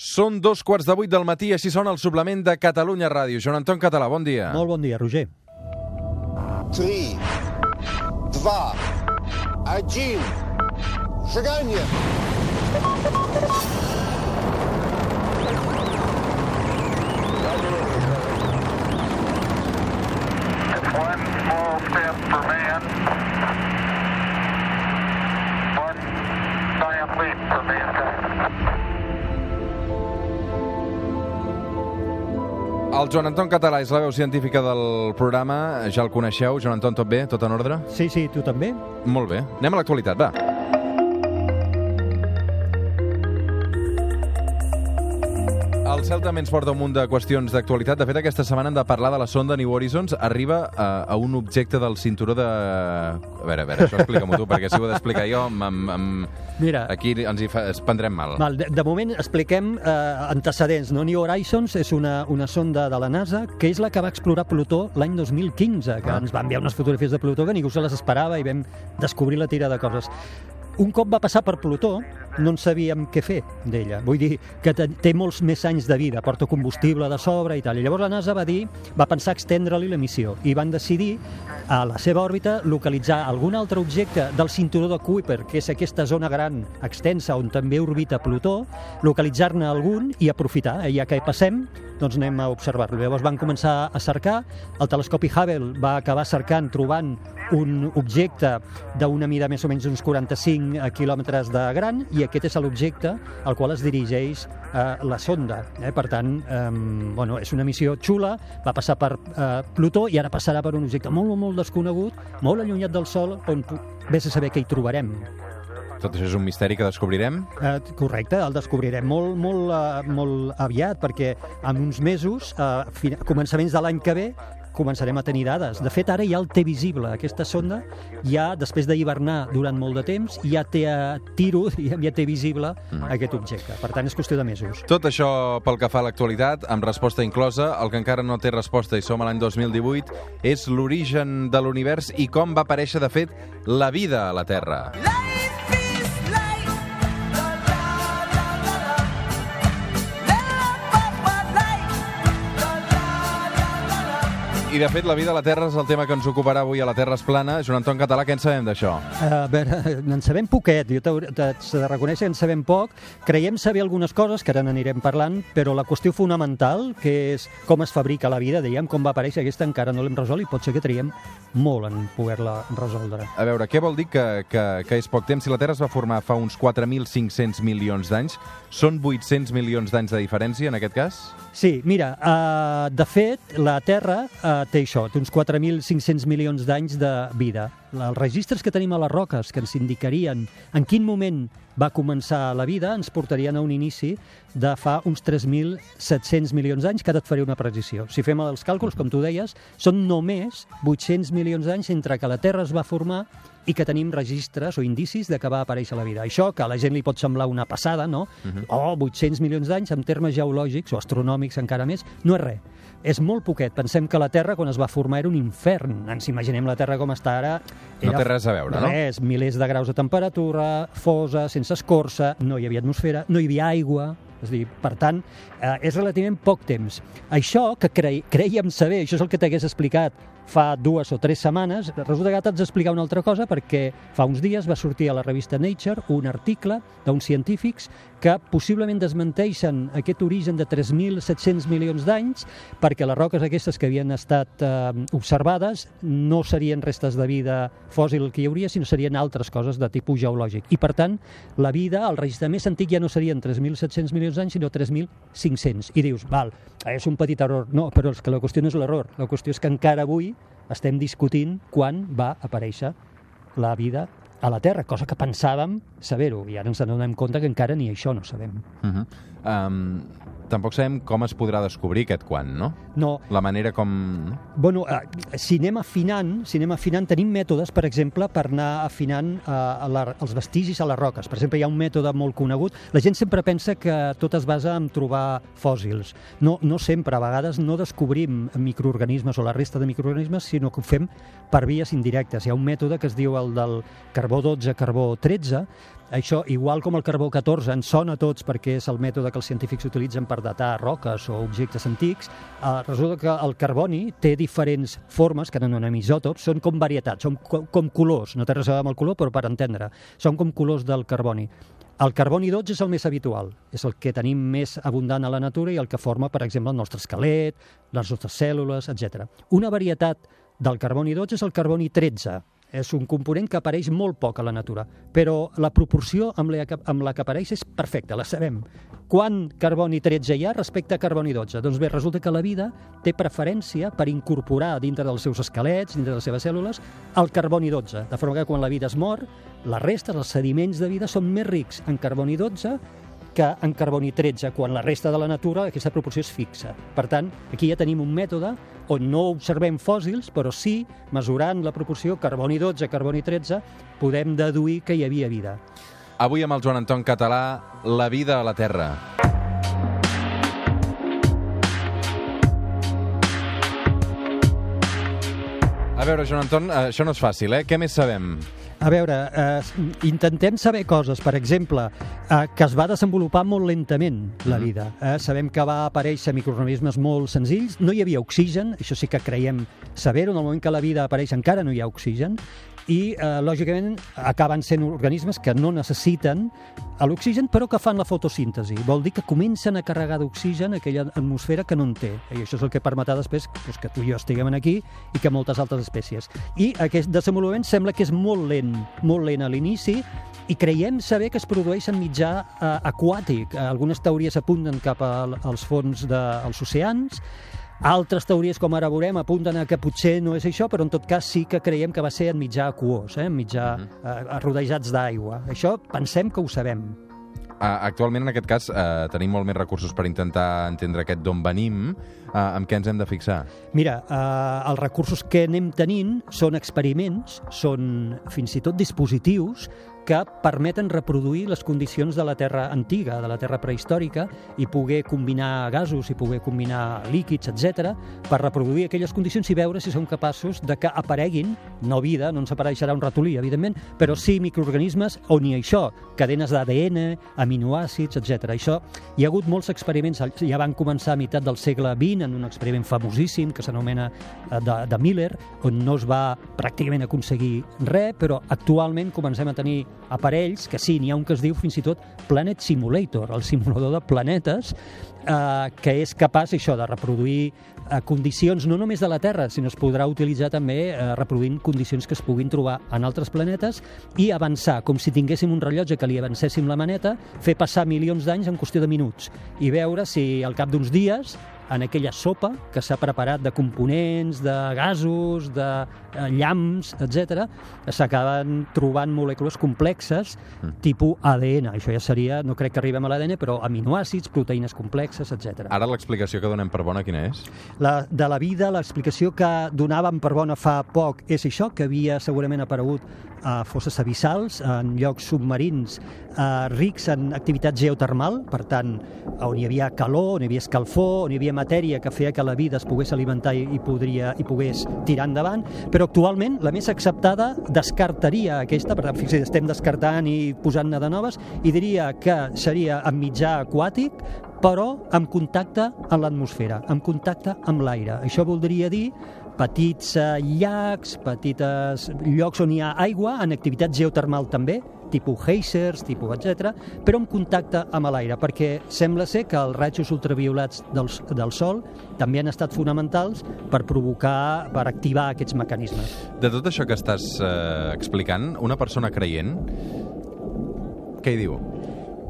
Són dos quarts de vuit del matí, així són el suplement de Catalunya Ràdio. Joan Anton Català, bon dia. Molt bon dia, Roger. 3, 2, 1, seganya! One small step for man, one giant leap for mankind. El Joan Anton Català és la veu científica del programa, ja el coneixeu. Joan Anton, tot bé? Tot en ordre? Sí, sí, tu també? Molt bé. Anem a l'actualitat, va. El cel també ens porta un munt de qüestions d'actualitat. De fet, aquesta setmana hem de parlar de la sonda New Horizons. Arriba a, a un objecte del cinturó de... A veure, a veure, això explica-m'ho tu, perquè si ho he d'explicar jo, amb, amb, amb... Mira, aquí ens hi fa... es prendrem mal. Val, de, de moment expliquem eh, antecedents. No? New Horizons és una, una sonda de la NASA que és la que va explorar Plutó l'any 2015, que Ah. ens va enviar unes fotografies de Plutó que ningú se les esperava i vam descobrir la tira de coses. Un cop va passar per Plutó, no en sabíem què fer d'ella. Vull dir que té molts més anys de vida, porta combustible de sobre i tal. I llavors la NASA va dir, va pensar extendre-li la missió i van decidir a la seva òrbita localitzar algun altre objecte del cinturó de Kuiper, que és aquesta zona gran extensa on també orbita Plutó, localitzar-ne algun i aprofitar, eh, ja que hi passem, doncs anem a observar-lo. Llavors van començar a cercar, el telescopi Hubble va acabar cercant, trobant un objecte d'una mida més o menys uns 45 quilòmetres de gran i aquest és l'objecte al qual es dirigeix eh, la sonda. Eh? Per tant, eh, bueno, és una missió xula, va passar per eh, Plutó i ara passarà per un objecte molt, molt, desconegut, molt allunyat del Sol, on vés a saber què hi trobarem. Tot això és un misteri que descobrirem. Eh, correcte, el descobrirem molt, molt, uh, molt aviat, perquè en uns mesos, uh, fin començaments de l'any que ve, començarem a tenir dades. De fet, ara ja el té visible. Aquesta sonda ja, després d'hivernar durant molt de temps, ja té a tiro, diguem, ja té visible aquest objecte. Per tant, és qüestió de mesos. Tot això pel que fa a l'actualitat, amb resposta inclosa, el que encara no té resposta i som a l'any 2018, és l'origen de l'univers i com va aparèixer, de fet, la vida a la Terra. Life I, de fet, la vida a la Terra és el tema que ens ocuparà avui a la Terra es plana. Joan Anton Català, què en sabem d'això? A veure, en sabem poquet, jo t'haig de reconèixer que en sabem poc. Creiem saber algunes coses, que ara n'anirem parlant, però la qüestió fonamental, que és com es fabrica la vida, dèiem, com va aparèixer, aquesta encara no l'hem resolt i pot ser que triem molt en poder-la resoldre. A veure, què vol dir que, que, que és poc temps? Si la Terra es va formar fa uns 4.500 milions d'anys, són 800 milions d'anys de diferència, en aquest cas? Sí, mira, uh, de fet, la Terra uh, té això, té uns 4.500 milions d'anys de vida. Els registres que tenim a les roques, que ens indicarien en quin moment va començar la vida, ens portarien a un inici de fa uns 3.700 milions d'anys, que ara et faré una precisió. Si fem els càlculs, com tu deies, són només 800 milions d'anys entre que la Terra es va formar i que tenim registres o indicis de que va aparèixer la vida. Això que a la gent li pot semblar una passada, no? Oh, 800 milions d'anys, en termes geològics o astronòmics encara més, no és res. És molt poquet. Pensem que la Terra, quan es va formar, era un infern. Ens imaginem la Terra com està ara... No té res a veure, no? Res, milers de graus de temperatura, fosa, sense escorça, no hi havia atmosfera, no hi havia aigua, és a dir, per tant, eh, és relativament poc temps. Això que crei, creiem saber, això és el que t'hagués explicat fa dues o tres setmanes, resulta que t'haig d'explicar una altra cosa perquè fa uns dies va sortir a la revista Nature un article d'uns científics que possiblement desmenteixen aquest origen de 3.700 milions d'anys perquè les roques aquestes que havien estat eh, observades no serien restes de vida fòssil que hi hauria, sinó serien altres coses de tipus geològic. I, per tant, la vida, el registre més antic ja no serien 3.700 milions d'anys, sinó 3.500. I dius, val, és un petit error. No, però és que la qüestió no és l'error. La qüestió és que encara avui estem discutint quan va aparèixer la vida a la Terra, cosa que pensàvem saber-ho, i ara ens adonem compte que encara ni això no sabem. Uh -huh. Um, tampoc sabem com es podrà descobrir aquest quan, no? No, La manera com... Bueno, eh, si anem afinant, si anem afinant, tenim mètodes, per exemple, per anar afinant eh, a la, els vestigis a les roques. Per exemple, hi ha un mètode molt conegut. La gent sempre pensa que tot es basa en trobar fòssils. No, no sempre, a vegades no descobrim microorganismes o la resta de microorganismes, sinó que ho fem per vies indirectes. Hi ha un mètode que es diu el del carbó 12, carbó 13, Això, igual com el carbó 14 ens sona a tots perquè és el mètode que els científics utilitzen per datar roques o objectes antics, eh, resulta que el carboni té diferents formes, que no anem isòtops, són com varietats, són com, com colors, no té res a veure amb el color, però per entendre, són com colors del carboni. El carboni 12 és el més habitual, és el que tenim més abundant a la natura i el que forma, per exemple, el nostre esquelet, les nostres cèl·lules, etc. Una varietat del carboni 12 és el carboni 13. És un component que apareix molt poc a la natura, però la proporció amb la amb la que apareix és perfecta, la sabem. Quant carboni 13 hi ha respecte a carboni 12? Doncs bé, resulta que la vida té preferència per incorporar dintre dels seus esquelets, dintre de les seves cèl·lules, el carboni 12, de forma que quan la vida es mor, la resta, els sediments de vida, són més rics en carboni 12 que en carboni 13, quan la resta de la natura aquesta proporció és fixa. Per tant, aquí ja tenim un mètode on no observem fòssils, però sí, mesurant la proporció carboni 12, carboni 13, podem deduir que hi havia vida. Avui amb el Joan Anton Català, la vida a la Terra. A veure, Joan Anton, eh, això no és fàcil, eh? Què més sabem? A veure, eh, intentem saber coses, per exemple, eh, que es va desenvolupar molt lentament la Mhm. vida. Eh, sabem que va aparèixer microorganismes molt senzills, no hi havia oxigen, això sí que creiem saber-ho, en el moment que la vida apareix encara no hi ha oxigen, i, eh, lògicament, acaben sent organismes que no necessiten l'oxigen, però que fan la fotosíntesi. Vol dir que comencen a carregar d'oxigen aquella atmosfera que no en té. I això és el que permetrà després doncs, que tu i jo estiguem aquí i que moltes altres espècies. I aquest desenvolupament sembla que és molt lent, molt lent a l'inici, i creiem saber que es produeix en mitjà eh, aquàtic. Eh, Algunes teories apunten cap al- als fons dels oceans, altres teories, com ara veurem, apunten a que potser no és això, però en tot cas sí que creiem que va ser en mitjà aquós, eh? en mitjà eh, rodejats d'aigua. Això pensem que ho sabem. Uh, actualment, en aquest cas, uh, tenim molt més recursos per intentar entendre aquest d'on venim. Uh, amb què ens hem de fixar? Mira, eh, els recursos que anem tenint són experiments, són fins i tot dispositius que permeten reproduir les condicions de la Terra antiga, de la Terra prehistòrica, i poder combinar gasos i poder combinar líquids, etc, per reproduir aquelles condicions i veure si som capaços de que apareguin, no vida, no ens apareixerà un ratolí, evidentment, però sí microorganismes on hi ha això, cadenes d'ADN, aminoàcids, etc. Això, hi ha hagut molts experiments, ja van començar a meitat del segle XX en un experiment famosíssim que s'anomena eh, de, de Miller, on no es va pràcticament aconseguir res, però actualment comencem a tenir aparells que sí, n'hi ha un que es diu fins i tot Planet Simulator, el simulador de planetes, eh, que és capaç això de reproduir eh, condicions no només de la Terra, sinó es podrà utilitzar també eh, reproduint condicions que es puguin trobar en altres planetes i avançar, com si tinguéssim un rellotge que li avancéssim la maneta, fer passar milions d'anys en qüestió de minuts i veure si al cap d'uns dies en aquella sopa que s'ha preparat de components, de gasos, de eh, llamps, etc, s'acaben trobant molècules complexes tipus ADN. Això ja seria, no crec que arribem a l'ADN, però aminoàcids, proteïnes complexes, etc. Ara l'explicació que donem per bona quina és? La, de la vida, l'explicació que donàvem per bona fa poc és això, que havia segurament aparegut a fosses abissals, en llocs submarins eh, rics en activitat geotermal, per tant, on hi havia calor, on hi havia escalfor, on hi havia matèria que feia que la vida es pogués alimentar i, i, podria, i pogués tirar endavant, però actualment la més acceptada descartaria aquesta, per tant, fixa't, estem descartant i posant-ne de noves, i diria que seria en mitjà aquàtic, però amb contacte amb l'atmosfera, amb contacte amb l'aire. Això voldria dir petits eh, llacs, petites llocs on hi ha aigua, en activitat geotermal també, tipus geysers, tipus etc, però amb contacte amb l'aire, perquè sembla ser que els rajos ultraviolats del, del Sol també han estat fonamentals per provocar, per activar aquests mecanismes. De tot això que estàs eh, explicant, una persona creient, què hi diu?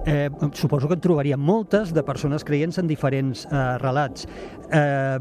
Eh, suposo que en trobaríem moltes de persones creients en diferents eh, relats. Eh,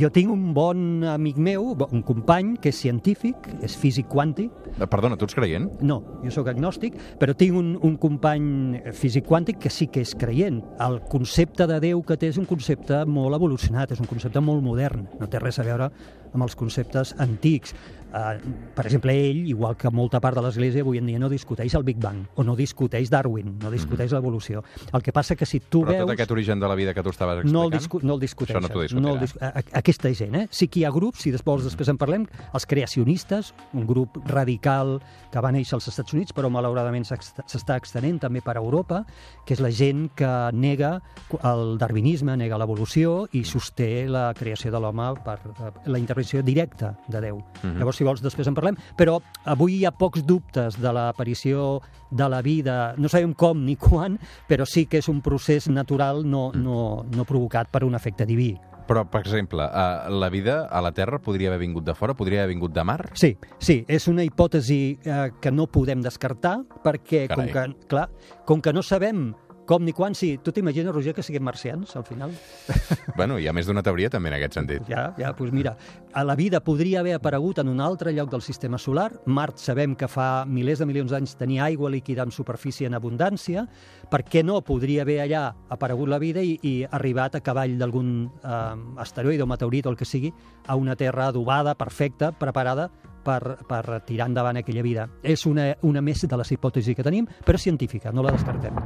jo tinc un bon amic meu, un company, que és científic, és físic quàntic, Eh, Perdona, tu ets creient? no, jo sóc agnòstic, però tinc un, un company físic quàntic que sí que és creient. El concepte de Déu que té és un concepte molt evolucionat, és un concepte molt modern, no té res a veure amb els conceptes antics. Uh, per exemple, ell, igual que molta part de l'Església, avui en dia no discuteix el Big Bang, o no discuteix Darwin, no discuteix l'evolució. El que passa que si tu Però veus... tot aquest origen de la vida que tu estaves explicant... No el, discu no el discuteixen. Això no t'ho el discutiran. dis a- a- Aquesta gent, eh? Sí que hi ha grups, si després, després en parlem, els creacionistes, un grup radical que va néixer als Estats Units, però malauradament s'està extenent també per Europa, que és la gent que nega el darwinisme, nega l'evolució i sosté la creació de l'home per eh, la intervenció directa de Déu. Mhm. Llavors, si vols, després en parlem. Però avui hi ha pocs dubtes de l'aparició de la vida, no sabem com ni quan, però sí que és un procés natural no, no, no provocat per un efecte diví. Però, per exemple, uh, la vida a la Terra podria haver vingut de fora? Podria haver vingut de mar? Sí, sí, és una hipòtesi eh, que no podem descartar perquè, com Carai. que, clar, com que no sabem com ni quan, sí, tu t'imagines, Roger, que siguem marcians, al final? Bueno, hi ha més d'una teoria també en aquest sentit. Ja, ja, doncs mira, a la vida podria haver aparegut en un altre lloc del sistema solar. Mart sabem que fa milers de milions d'anys tenia aigua líquida en superfície en abundància. Per què no podria haver allà aparegut la vida i, i arribat a cavall d'algun eh, asteroide o meteorit o el que sigui a una terra adobada, perfecta, preparada per, per tirar endavant aquella vida. És una, una més de les hipòtesis que tenim, però científica, no la descartem.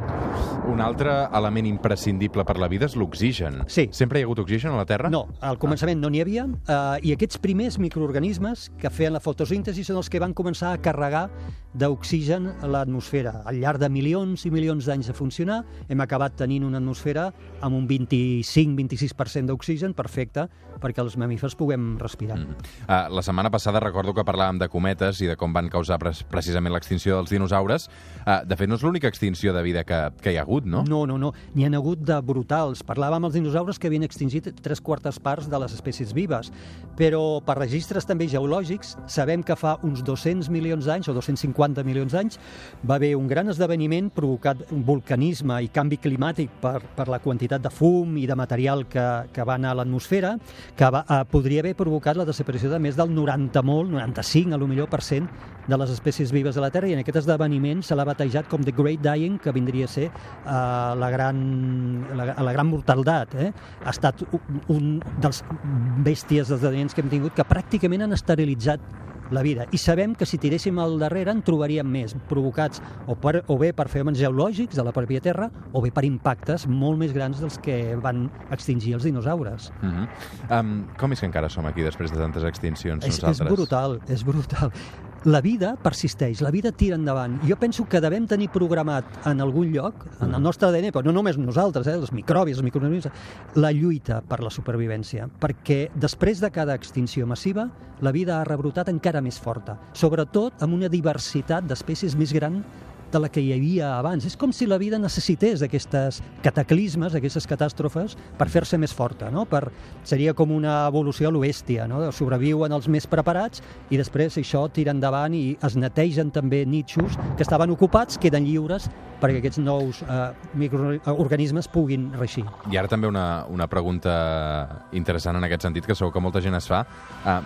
Un altre element imprescindible per la vida és l'oxigen. Sí. Sempre hi ha hagut oxigen a la Terra? No, al començament no n'hi havia, eh, i aquests primers microorganismes que feien la fotosíntesi són els que van començar a carregar d'oxigen a l'atmosfera. Al llarg de milions i milions d'anys de funcionar, hem acabat tenint una atmosfera amb un 25-26% d'oxigen perfecte perquè els mamífers puguem respirar. Mm. Uh, la setmana passada recordo que parlàvem de cometes i de com van causar pres precisament l'extinció dels dinosaures. Uh, de fet, no és l'única extinció de vida que, que hi ha hagut, no? No, no, no. N'hi ha hagut de brutals. Parlàvem els dinosaures que havien extingit tres quartes parts de les espècies vives, però per registres també geològics sabem que fa uns 200 milions d'anys o 250 milions d'anys va haver un gran esdeveniment provocat un vulcanisme i canvi climàtic per, per la quantitat de fum i de material que, que va anar a l'atmosfera que va, eh, podria haver provocat la desaparició de més del 90 molt, 95 a lo millor per cent de les espècies vives de la Terra i en aquest esdeveniment se l'ha batejat com The Great Dying, que vindria a ser eh, la, gran, la, la gran mortaldat. Eh? Ha estat un, un dels bèsties esdeveniments que hem tingut que pràcticament han esterilitzat la vida. I sabem que si tiréssim al darrere en trobaríem més, provocats o, per, o bé per fenòmens geològics de la pròpia Terra o bé per impactes molt més grans dels que van extingir els dinosaures. Uh -huh. um, com és que encara som aquí després de tantes extincions És, és nosaltres? brutal, és brutal. La vida persisteix, la vida tira endavant. Jo penso que devem tenir programat en algun lloc, en el nostre ADN, però no només nosaltres, eh, els microbis, els microorganismes, la lluita per la supervivència, perquè després de cada extinció massiva, la vida ha rebrotat encara més forta, sobretot amb una diversitat d'espècies més gran de la que hi havia abans. És com si la vida necessités aquestes cataclismes, aquestes catàstrofes, per fer-se més forta. No? Per, seria com una evolució a l'oestia. No? Sobreviuen els més preparats i després això tira endavant i es netegen també nitxos que estaven ocupats, queden lliures perquè aquests nous eh, microorganismes puguin reixir. I ara també una, una pregunta interessant en aquest sentit, que segur que molta gent es fa. Uh,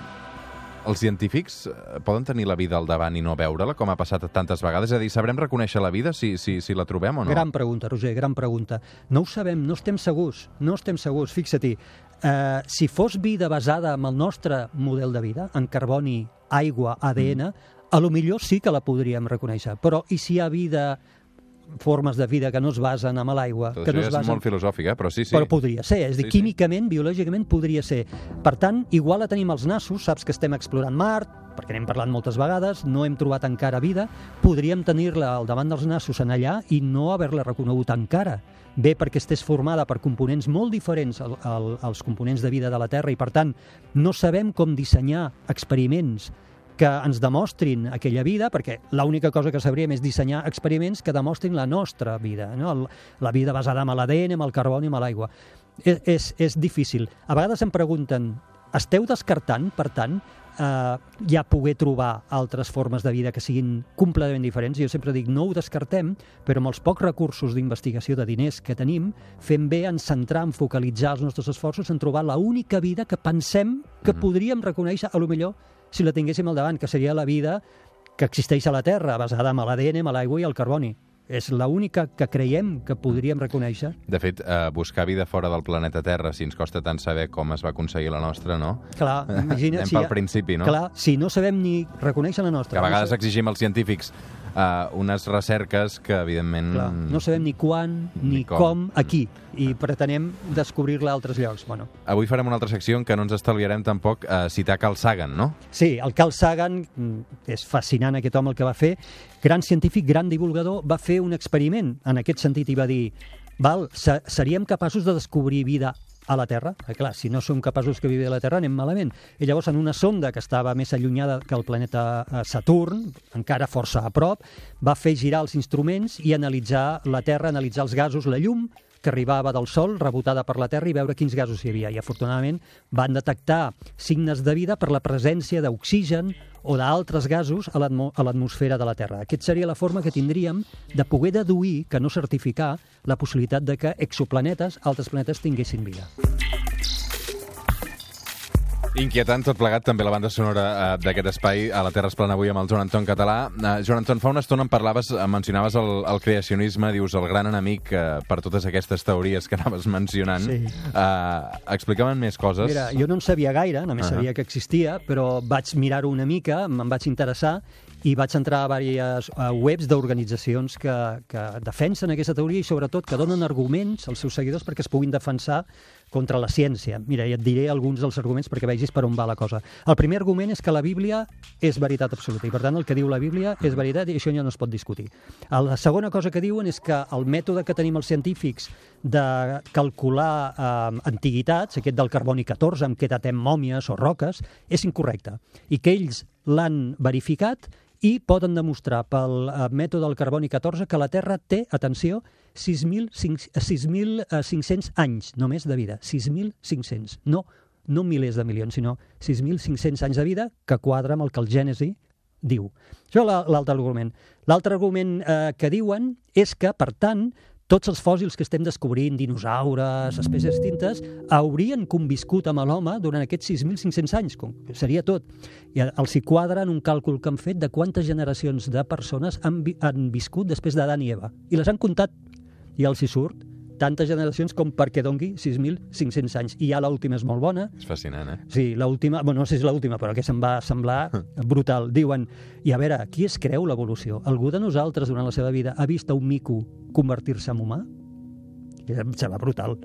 els científics eh, poden tenir la vida al davant i no veure-la, com ha passat tantes vegades? És a dir, sabrem reconèixer la vida si, si, si la trobem o no? Gran pregunta, Roger, gran pregunta. No ho sabem, no estem segurs, no estem segurs. Fixa-t'hi, eh, si fos vida basada en el nostre model de vida, en carboni, aigua, ADN, mm. a lo millor sí que la podríem reconèixer. Però i si hi ha vida formes de vida que no es basen en l'aigua, Tot que no es és basen... molt filosòfic, eh? però sí, sí. Però podria ser, és a dir, Sí, sí. químicament, biològicament, podria ser. Per tant, igual la tenim als nassos, saps que estem explorant Mart, perquè n'hem parlat moltes vegades, no hem trobat encara vida, podríem tenir-la al davant dels nassos en allà i no haver-la reconegut encara. Bé perquè estés formada per components molt diferents al, al, als components de vida de la Terra i, per tant, no sabem com dissenyar experiments que ens demostrin aquella vida, perquè l'única cosa que sabríem és dissenyar experiments que demostrin la nostra vida, no? La vida basada en l'ADN, en el carboni, en l'aigua. És, és, és difícil. A vegades em pregunten, esteu descartant, per tant, eh, ja poder trobar altres formes de vida que siguin completament diferents? Jo sempre dic, no ho descartem, però amb els pocs recursos d'investigació de diners que tenim, fem bé en centrar, en focalitzar els nostres esforços en trobar l'única vida que pensem que podríem reconèixer, a lo millor, si la tinguéssim al davant, que seria la vida que existeix a la Terra, basada en l'ADN, en l'aigua i el carboni. És l'única que creiem que podríem reconèixer. De fet, eh, buscar vida fora del planeta Terra, si ens costa tant saber com es va aconseguir la nostra, no? Clar, imagina't Anem si... pel principi, no? Clar, si no sabem ni reconèixer la nostra... Que a no vegades sabem- exigim als científics uh, unes recerques que, evidentment... Clar, no sabem ni quan ni, Ni com. com. aquí, i pretenem descobrir-la a altres llocs. Bueno, Avui farem una altra secció en què no ens estalviarem tampoc uh, citar Carl Sagan, no? Sí, el Carl Sagan, mm, és fascinant aquest home el que va fer, gran científic, gran divulgador, va fer un experiment en aquest sentit i va dir val, se- seríem capaços de descobrir vida a la Terra? Eh, clar, si no som capaços que vivi a la Terra anem malament. I llavors en una sonda que estava més allunyada que el planeta eh, Saturn, encara força a prop, va fer girar els instruments i analitzar la Terra, analitzar els gasos, la llum, que arribava del Sol, rebotada per la Terra, i veure quins gasos hi havia. I afortunadament van detectar signes de vida per la presència d'oxigen o d'altres gasos a l'atmo- a l'atmosfera de la Terra. Aquest seria la forma que tindríem de poder deduir, que no certificar, la possibilitat de que exoplanetes, altres planetes, tinguessin vida. Inquietant tot plegat, també la banda sonora uh, d'aquest espai a la Terra es plana avui amb el Joan Anton Català. Uh, Joan Anton, fa una estona em parlaves, eh, mencionaves el, el creacionisme, dius el gran enemic uh, per totes aquestes teories que anaves mencionant. Sí. Uh, Explicaven més coses. Mira, jo no en sabia gaire, només Ahà. sabia que existia, però vaig mirar-ho una mica, me'n vaig interessar i vaig entrar a diverses uh, webs d'organitzacions que, que defensen aquesta teoria i sobretot que donen arguments als seus seguidors perquè es puguin defensar contra la ciència. Mira, i et diré alguns dels arguments perquè vegis per on va la cosa. El primer argument és que la Bíblia és veritat absoluta i per tant el que diu la Bíblia és veritat i això ja no es pot discutir. La segona cosa que diuen és que el mètode que tenim els científics de calcular eh, antiguitats, aquest del carboni 14 amb què datem mòmies o roques, és incorrecte i que ells l'han verificat i poden demostrar pel eh, mètode del carboni 14 que la Terra té, atenció, 6.500 anys només de vida. 6.500. No, no milers de milions, sinó 6.500 anys de vida que quadra amb el que el Gènesi diu. Això la- l'altre argument. L'altre argument eh, que diuen és que, per tant, tots els fòssils que estem descobrint, dinosaures, espècies extintes, haurien conviscut amb l'home durant aquests 6.500 anys, com seria tot. I els hi quadra en un càlcul que han fet de quantes generacions de persones han, vi han viscut després d'Adam i Eva. I les han comptat, i els hi surt tantes generacions com perquè dongui 6.500 anys. I ja l'última és molt bona, És fascinant, eh? Sí, l'última, bueno, no sé si és l'última, però que se'm va semblar brutal. Diuen, i a veure, qui es creu l'evolució? Algú de nosaltres durant la seva vida ha vist un mico convertir-se en humà? I em sembla brutal.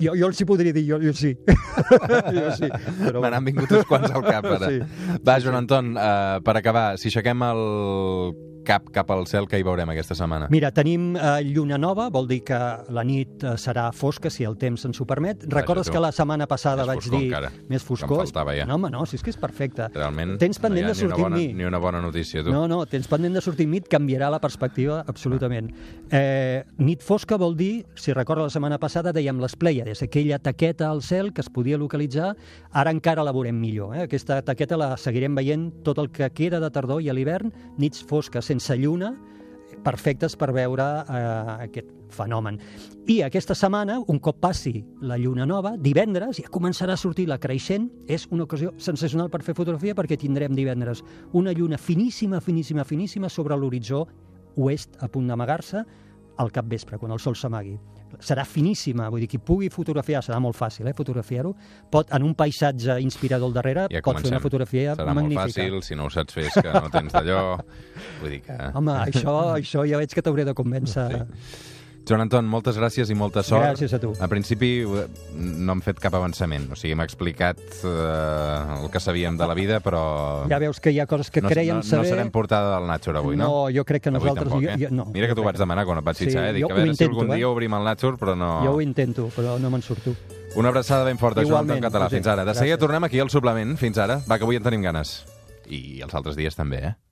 Jo, jo els hi podria dir, jo, jo sí. jo sí. Però... Me n'han vingut uns quants al cap, ara. Sí. Va, Joan Anton, uh, per acabar, si aixequem el cap cap al cel, què hi veurem aquesta setmana? Mira, tenim eh, lluna nova, vol dir que la nit eh, serà fosca, si el temps ens ho permet. Recordes tu. que la setmana passada Més vaig dir... encara, Més que foscor. faltava ja. No, home, no, si és que és perfecte. Realment Tens pendent no hi ha de sortir ni una bona, mi. ni una bona notícia, tu. No, no, tens pendent de sortir nit, canviarà la perspectiva absolutament. Eh, nit fosca vol dir, si recorda la setmana passada, dèiem les Pleiades, aquella taqueta al cel que es podia localitzar, ara encara la veurem millor. Eh? Aquesta taqueta la seguirem veient tot el que queda de tardor i a l'hivern, nits fosques sense lluna, perfectes per veure eh, aquest fenomen. I aquesta setmana, un cop passi la lluna nova, divendres ja començarà a sortir la creixent. És una ocasió sensacional per fer fotografia perquè tindrem divendres una lluna finíssima, finíssima, finíssima sobre l'horitzó oest a punt d'amagar-se al capvespre, quan el sol s'amagui. Serà finíssima, vull dir, qui pugui fotografiar, serà molt fàcil, eh, fotografiar-ho, pot, en un paisatge inspirador al darrere, Ja pot fer una fotografia Serà magnífica. molt fàcil, si no ho saps fer és que no tens d'allò. Vull dir que... Home, això, això ja veig que t'hauré de convèncer. Sí. Joan Anton, moltes gràcies i molta sort. Gràcies a tu. En principi eh, no hem fet cap avançament, o sigui, m'ha explicat eh, el que sabíem de la vida, però... Ja veus que hi ha coses que no, creiem no, saber... no serem portada del Nature avui, no? No, jo crec que Avui nosaltres... tampoc, eh? jo, no, Mira que t'ho vaig demanar quan et vaig Sí, fitxar, eh? Dic, a veure si intento, algun eh? dia obrim el Nature, però no... Jo ho intento, però no me'n surto. Una abraçada ben forta, Joan Anton Igualment, Català. Fins ara. De seguida tornem aquí al suplement. Fins ara. Va, que avui en tenim ganes. I els altres dies també, eh?